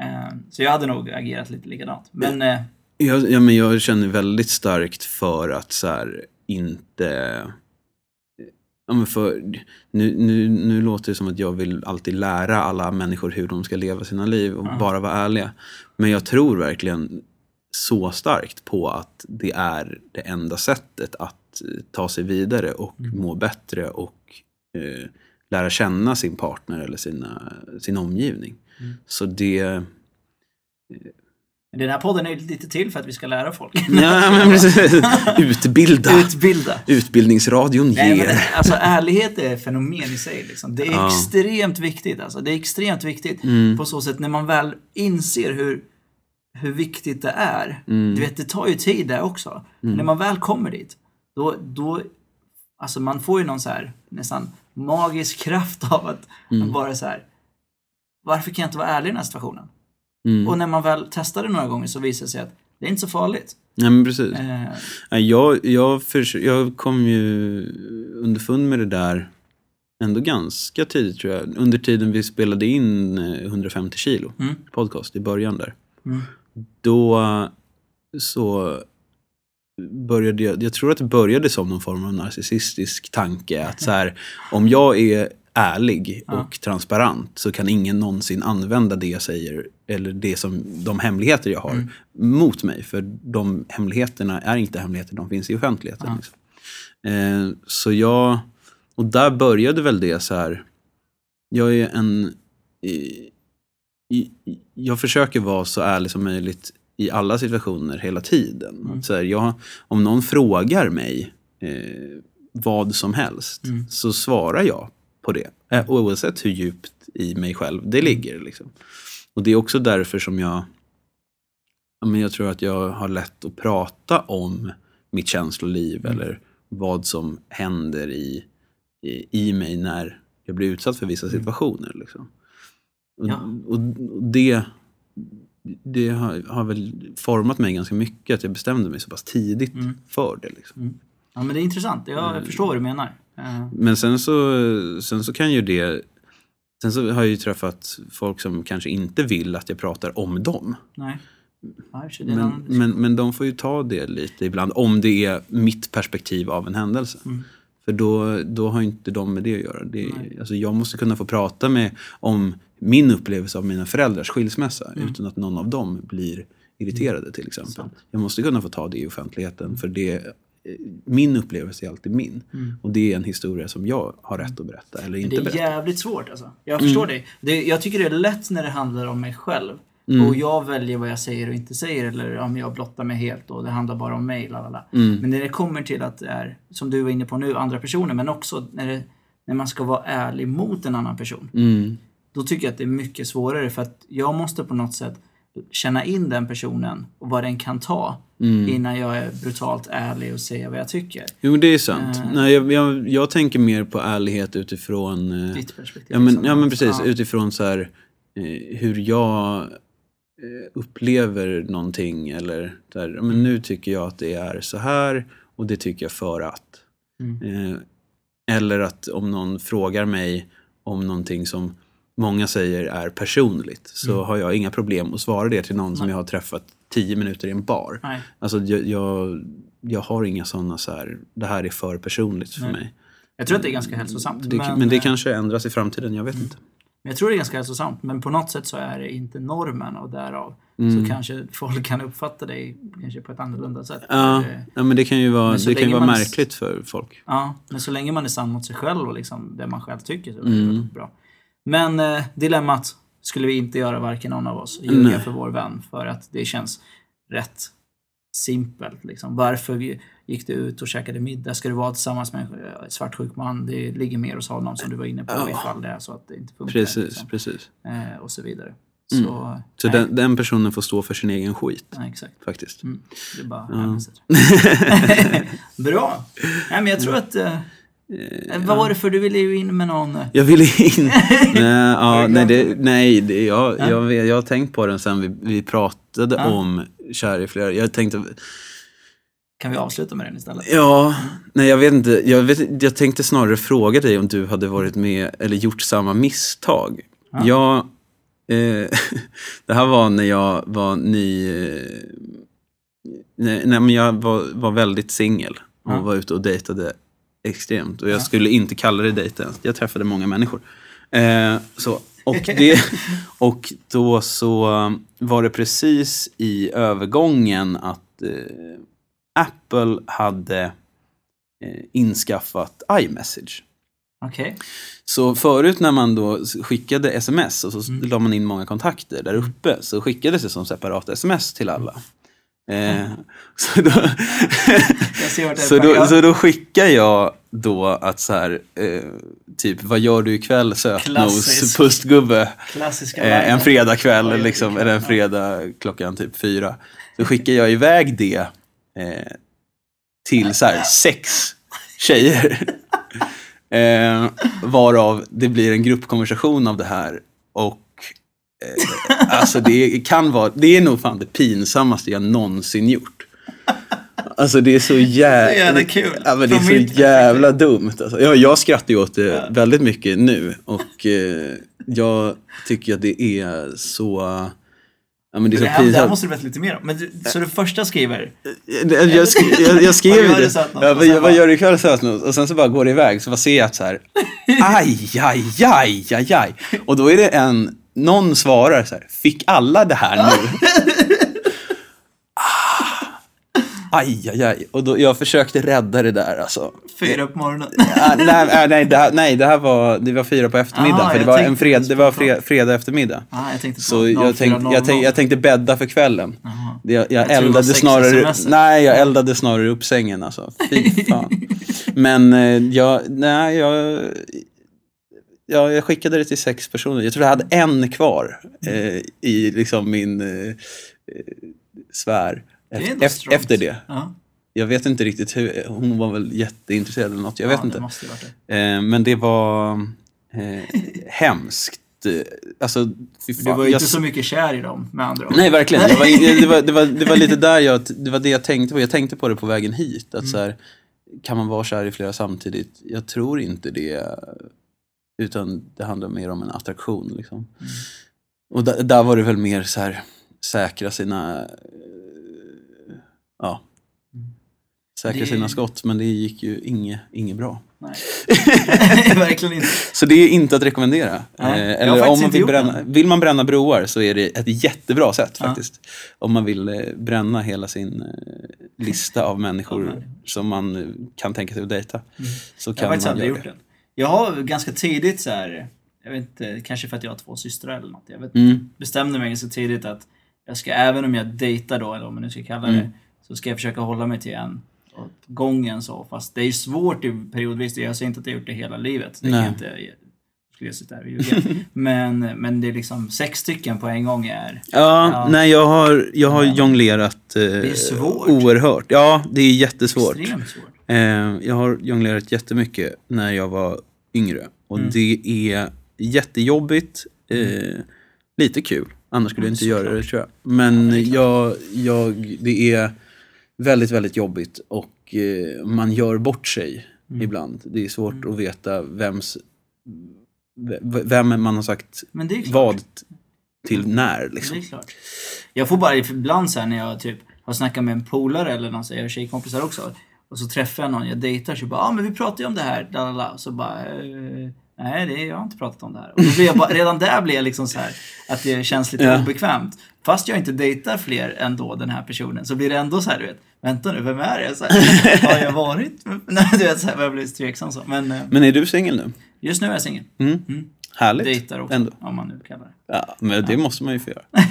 Eh, så jag hade nog agerat lite likadant. Men eh, Jag, ja, men jag känner väldigt starkt för att så här, inte... Ja, men för, nu, nu, nu låter det som att jag vill alltid lära alla människor hur de ska leva sina liv och Ja. bara vara ärliga. Men jag tror verkligen så starkt på att det är det enda sättet att eh, ta sig vidare och må bättre och eh, lära känna sin partner eller sina, sin omgivning. Mm. Så det... men den här podden är lite till för att vi ska lära folk. [laughs] Ja, men precis. Utbilda. Utbilda. Utbildningsradion Nej, ger. men, alltså ärlighet är ett fenomen i sig. Liksom. Det är Ja. extremt viktigt. Alltså. Det är extremt viktigt Mm. på så sätt när man väl inser hur, hur viktigt det är. Mm. Du vet, det tar ju tid där också. Men när man väl kommer dit, då, då alltså man får ju någon så här nästan magisk kraft [laughs] av att Mm. bara så här. Varför kan jag inte vara ärlig i den här situationen? Mm. Och när man väl testar det några gånger så visar det sig att det är inte så farligt. Ja, men precis. Eh, Nej, Jag, jag, förs- jag kom ju underfund med det där ändå ganska tidigt tror jag. Under tiden vi spelade in eh, 150 kilo Mm. podcast i början där. mm. Då eh, så började jag, jag tror att det började som någon form av narcissistisk tanke. Att så här, om jag är ärlig Ja. och transparent så kan ingen någonsin använda det jag säger eller det som, de hemligheter jag har Mm. mot mig. För de hemligheterna är inte hemligheter, de finns i offentligheten. Ja. Liksom. Eh, så jag, och där började väl det så här, jag är en, i- i- jag försöker vara så ärlig som möjligt i alla situationer hela tiden. Mm. Så här, jag, om någon frågar mig eh, vad som helst Mm. så svarar jag på det. Eh, oavsett hur djupt i mig själv det ligger. Liksom. Och det är också därför som jag, ja, men jag tror att jag har lätt att prata om mitt känsloliv Mm. eller vad som händer i, i, i mig när jag blir utsatt för vissa situationer. Liksom. Och, Mm. Ja. och det, det har, har väl format mig ganska mycket att jag bestämde mig så pass tidigt Mm. för det. Liksom. Ja, men det är intressant. Jag Mm. förstår vad du menar. Eh, Men sen så, sen så kan ju det... Sen så har jag ju träffat folk som kanske inte vill att jag pratar om dem. nej. Men, men, men de får ju ta det lite ibland, om det är mitt perspektiv av en händelse. Mm. För då, då har inte de med det att göra. Det är, alltså jag måste kunna få prata med om min upplevelse av mina föräldrars skilsmässa Mm. utan att någon av dem blir irriterade till exempel. Sant. Jag måste kunna få ta det i offentligheten för det, eh, min upplevelse är alltid min. Mm. Och det är en historia som jag har rätt att berätta eller Det inte är berätta. jävligt svårt alltså. Jag förstår Mm. dig. Det, jag tycker det är lätt när det handlar om mig själv. Mm. Och jag väljer vad jag säger och inte säger. Eller om jag blottar mig helt och det handlar bara om mig. Lalala. Mm. Men när det kommer till att det är, som du var inne på nu, andra personer. Men också när, det, när man ska vara ärlig mot en annan person. Mm. Då tycker jag att det är mycket svårare. För att jag måste på något sätt känna in den personen och vad den kan ta. Mm. Innan jag är brutalt ärlig och säger vad jag tycker. Jo, det är sant. Eh. Nej, jag, jag, jag tänker mer på ärlighet utifrån... eh, Ditt perspektiv. Ja men, ja, men precis. Ja. Utifrån så här, eh, hur jag upplever någonting. Eller ja, men nu tycker jag att det är så här och det tycker jag för att. Mm. Eller att om någon frågar mig om någonting som många säger är personligt så Mm. har jag inga problem att svara det till någon som jag har träffat tio minuter i en bar. Nej. Alltså jag, jag, jag har inga sådana så här, det här är för personligt för Nej. mig. Jag tror att det är ganska hälsosamt. Det, men, men, det eh, kanske ändras i framtiden, jag vet inte. Men jag tror det är ganska hälsosamt, men på något sätt så är det inte normen och därav Mm. så kanske folk kan uppfatta dig kanske på ett annorlunda sätt. Ja, ja men det kan ju vara, Men det kan vara man är- märkligt för folk. Ja, men så länge man är sann mot sig själv och liksom det man själv tycker så är det Mm. bra. Men eh, dilemmat skulle vi inte göra varken någon av oss. Ljuga för vår vän för att det känns rätt simpelt. Liksom. Varför gick du ut och käkade middag? Ska du vara tillsammans med en eh, svartsjuk man? Det ligger mer hos honom som du var inne på Ja. ifall det är så att det inte funkar. Precis, liksom. precis. eh, och så vidare. Mm. Så, Så den, den personen får stå för sin egen skit, nej, exakt. faktiskt. Mm. Det är bara Ja. [laughs] [laughs] Bra! Nej, men jag tror att... Eh, eh, vad var det för du ville ju in med någon... eh, Jag ville in... [laughs] nej, ja, nej, det, nej det, jag, Ja. jag, jag har tänkt på den sen vi, vi pratade Ja. om Kär i flera. Jag tänkte, Kan vi avsluta med den istället? ja, nej jag vet inte. Jag, vet, jag tänkte snarare fråga dig om du hade varit med eller gjort samma misstag. Ja. Jag, eh, [laughs] det här var när jag var ny... Eh, nej, nej, men jag var, var väldigt singel och var ute och dejtade extremt. Och jag Ja. skulle inte kalla det dejta ens. Jag träffade många människor. Eh, så, och, [laughs] det, och då så var det precis i övergången att eh, Apple hade eh, inskaffat iMessage. Okej. Så förut när man då skickade sms och så Mm. la man in många kontakter där uppe så skickades det som separata sms till alla. Eh, [laughs] så, då, [laughs] så, då, så då skickar jag då att så här, eh, typ vad gör du ikväll sötnos, pustgubbe? Eh, en fredagkväll liksom, eller en fredag klockan typ fyra. Så skickar jag iväg det eh, till så här, sex tjejer. [laughs] Eh, varav det blir en gruppkonversation av det här. Och alltså det kan vara, det är nog fan det pinsammaste jag någonsin gjort. Alltså det är så jävla, Så jävla kul. Ja, men det är så jävla dumt. Alltså. Ja, jag skrattar ju åt det Ja. väldigt mycket nu. Och eh, jag tycker att det är så... Ja, men det är Det så här, det här måste du berätta lite mer om. Men du, så du första skriver, Jag, jag, jag, Vad du det. Ja, vad, vad gör du ikväll sötnos? Och sen så bara går det iväg. Så bara ser jag att så här. Aj, aj, aj, aj, aj. Och då är det en, någon svarar så här. Fick alla det här nu? Ah. Aj, aj, aj. Och då, jag försökte rädda det där alltså. Fyra på morgonen. Ja, nej, äh, nej, det här, nej, det här var, det var fyra på eftermiddagen. Ah, för det var, en fred, det var fred, fredag eftermiddag. Ah, jag tänkte på Så jag tänkte, jag, tänkte, jag tänkte bädda för kvällen. Jaha. Jag, jag, Jag eldade snarare, nej, jag eldade snarare upp sängen alltså. Fy fan. [laughs] Men eh, jag, nej, jag, ja, jag skickade det till sex personer. Jag tror jag hade en kvar eh, i liksom min eh, eh, sfär. är Efter, ändå efter, det. Ja. Jag vet inte riktigt hur, hon var väl jätteintresserad eller något. Jag vet ja, inte. Det det. Eh, men det var eh, hemskt. Alltså, Du var ju Jag inte så mycket kär i dem med andra ord. Nej, verkligen. Det var, det, var, det, var, det var lite där jag, det var det jag tänkte på. Jag tänkte på det på vägen hit. Att så här, kan man vara kär i flera samtidigt? Jag tror inte det. Utan det handlar mer om en attraktion. Liksom. Och där, där var det väl mer så här, säkra sina... eh, Ja. Säkra Det- sina skott, men det gick ju inget, inget bra. Nej. [laughs] Verkligen inte. Så det är inte att rekommendera. Nej, Eh, eller om man vill, bränna, vill man bränna broar så är det ett jättebra sätt Ja. faktiskt. Om man vill eh, bränna hela sin lista av människor människor. som man kan tänka sig att dejta. Så Jag har kan faktiskt man aldrig gjort det. Det. Jag har ganska tidigt så här, jag vet inte, kanske för att jag har två systrar eller något. Jag vet, Mm. bestämde mig ganska tidigt att jag ska, även om jag dejtar då, eller vad man nu ska kalla det, Mm. så ska jag försöka hålla mig till en åt gången så. Fast det är svårt i periodvis. Jag säger inte att jag har gjort det hela livet. Det jag inte skulle sitta här och ljuga. [laughs] men, men det är liksom sex stycken på en gång är... Ja, Ja. nej jag har, jag har Men- jonglerat eh, är svårt. oerhört. Ja, det är jättesvårt. Extremt svårt. Eh, jag har jonglerat jättemycket när jag var yngre. Och Mm. det är jättejobbigt. Eh, lite kul. Annars skulle jag inte göra det tror jag. Men det är klart. jag, jag, det är väldigt, väldigt jobbigt. Och eh, man gör bort sig Mm. ibland. Det är svårt att veta vems, vem man har sagt det klart. vad till när. Det Liksom. är klart. Jag får bara ibland så här när jag typ har snackat med en polare eller någon, så jag har tjejkompisar också. Och så träffar jag någon jag dejtar så bara, ja ah, men vi pratade ju om det här, lalala. Och så bara, eh, nej det, jag har inte pratat om det här. Och då blir jag bara, redan där blir jag liksom så här att det känns lite Ja. obekvämt. Fast jag inte dejtar fler än då den här personen så blir det ändå så här, du vet, vänta nu, vem är det? Så här, [laughs] har jag varit? [laughs] Nej, du vet, så här, jag blir tveksam så. Men eh, Men är du singel nu? just nu är jag singel. Mm. Mm. Härligt. Dejtar också, Ändå. om man nu kallar det. Ja, men det måste man ju få göra. [laughs]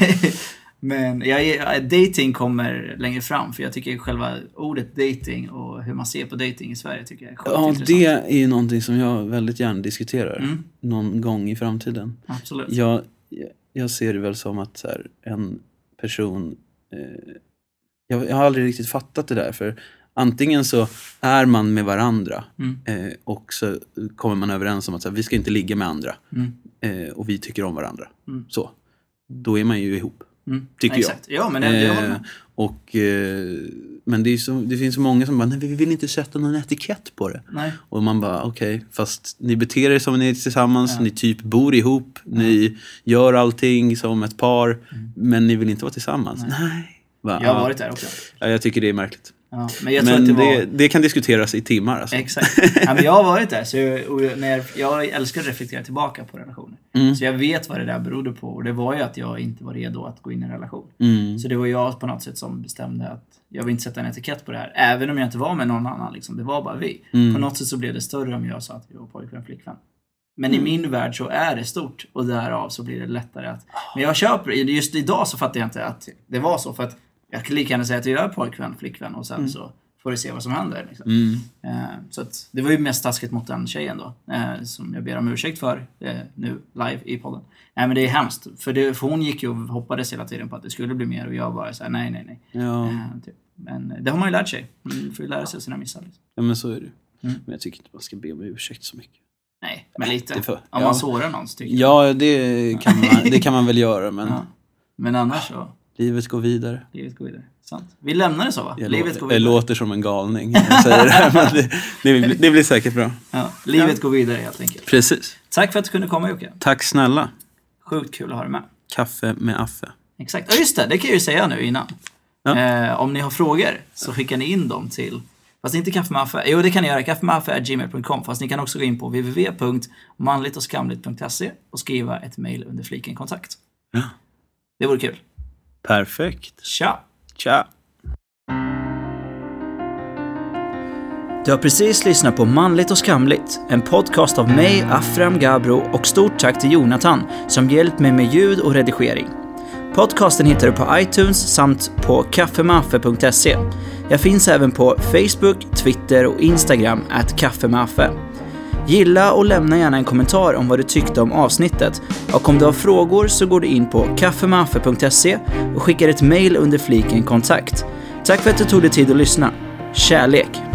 Men jag, är- dating kommer längre fram för jag tycker själva ordet dating och hur man ser på dating i Sverige tycker jag är sjukt Ja, intressant. det är ju någonting som jag väldigt gärna diskuterar. Mm. Någon gång i framtiden. Absolut. Jag, jag- jag ser det väl som att så här, en person... Eh, jag, jag har aldrig riktigt fattat det där. För antingen så är man med varandra Mm. eh, och så kommer man överens om att så här, vi ska inte ligga med andra. Mm. Eh, och vi tycker om varandra. Mm. Så. Då är man ju ihop. Mm. Tycker jag. Exakt. Ja, men det, Eh, och, eh, men det, så, det finns så många som bara, nej vi vill inte sätta någon etikett på det. Nej. Och man bara, okej, fast ni beter er som ni är tillsammans, Ja. ni typ bor ihop, ni gör allting som ett par, men ni vill inte vara tillsammans. Mm. Nej. Nej. Va, Jag har ja. varit där också. Ja, jag tycker det är märkligt. Ja, men men det det, var... det, kan diskuteras i timmar alltså. Exakt. Ja, men jag har varit där, så jag- när jag, jag älskar att reflektera tillbaka på relationer. Mm. Så jag vet vad det där berodde på och det var ju att jag inte var redo att gå in i en relation. Mm. Så det var jag på något sätt som bestämde att jag vill inte sätta en etikett på det här. Även om jag inte var med någon annan. Liksom. Det var bara vi. Mm. På något sätt så blev det större om jag sa att vi var pojkvän och flickvän. Men i Mm. min värld så är det stort och därav så blir det lättare att... Men jag köper Just idag så fattar jag inte att det var så. För att jag kan lika gärna säga att jag är pojkvän, flickvän och sen så får vi se vad som händer. Liksom. Mm. Eh, Så att det var ju mest taskigt mot den tjejen då. eh, Som jag ber om ursäkt för eh, nu live i podden. Nej men det är hemskt. För, det, för hon gick ju och hoppades hela tiden på att det skulle bli mer och jag bara såhär nej nej nej. Ja. Eh, typ. Men det har man ju lärt sig. Man får ju lära sig sina missar. Liksom. ja, men så är det. Mm. Men jag tycker inte man ska be om ursäkt så mycket. Nej, men lite. Om ja. man sårar någon så tycker jag. Ja, det kan man, det kan man väl göra, men Ja. Men annars så, livet går vidare. livet går vidare. Sant. Vi lämnar det så va? Jag, livet låter, går jag vidare. låter som en galning när jag säger det här, men det, det, blir, det blir säkert bra. Ja, livet går vidare helt enkelt. Precis. Tack för att du kunde komma Jocke. Tack snälla. Sjukt kul att ha dig med. Kaffe med Affe. Exakt. Ja, just det. Det kan jag ju säga nu innan. Ja. Eh, om ni har frågor så skickar ni in dem till Fast inte kaffemaffe. Jo, det kan ni göra. Kaffemaffe.gmail.com. Fast ni kan också gå in på www.manligtochskamligt.se och skriva ett mejl under fliken kontakt. Ja. Det vore kul. Perfekt. Tja! Tja. Du har precis lyssnat på Manligt och skamligt, en podcast av mig, Afram Gabro och stort tack till Jonathan som hjälpt mig med ljud och redigering. Podcasten hittar du på iTunes samt på kaffemaffe.se. Jag finns även på Facebook, Twitter och Instagram, at kaffemaffe. Gilla och lämna gärna en kommentar om vad du tyckte om avsnittet. Och om du har frågor så går du in på kaffemaffe.se och skickar ett mail under fliken kontakt. Tack för att du tog dig tid att lyssna. Kärlek!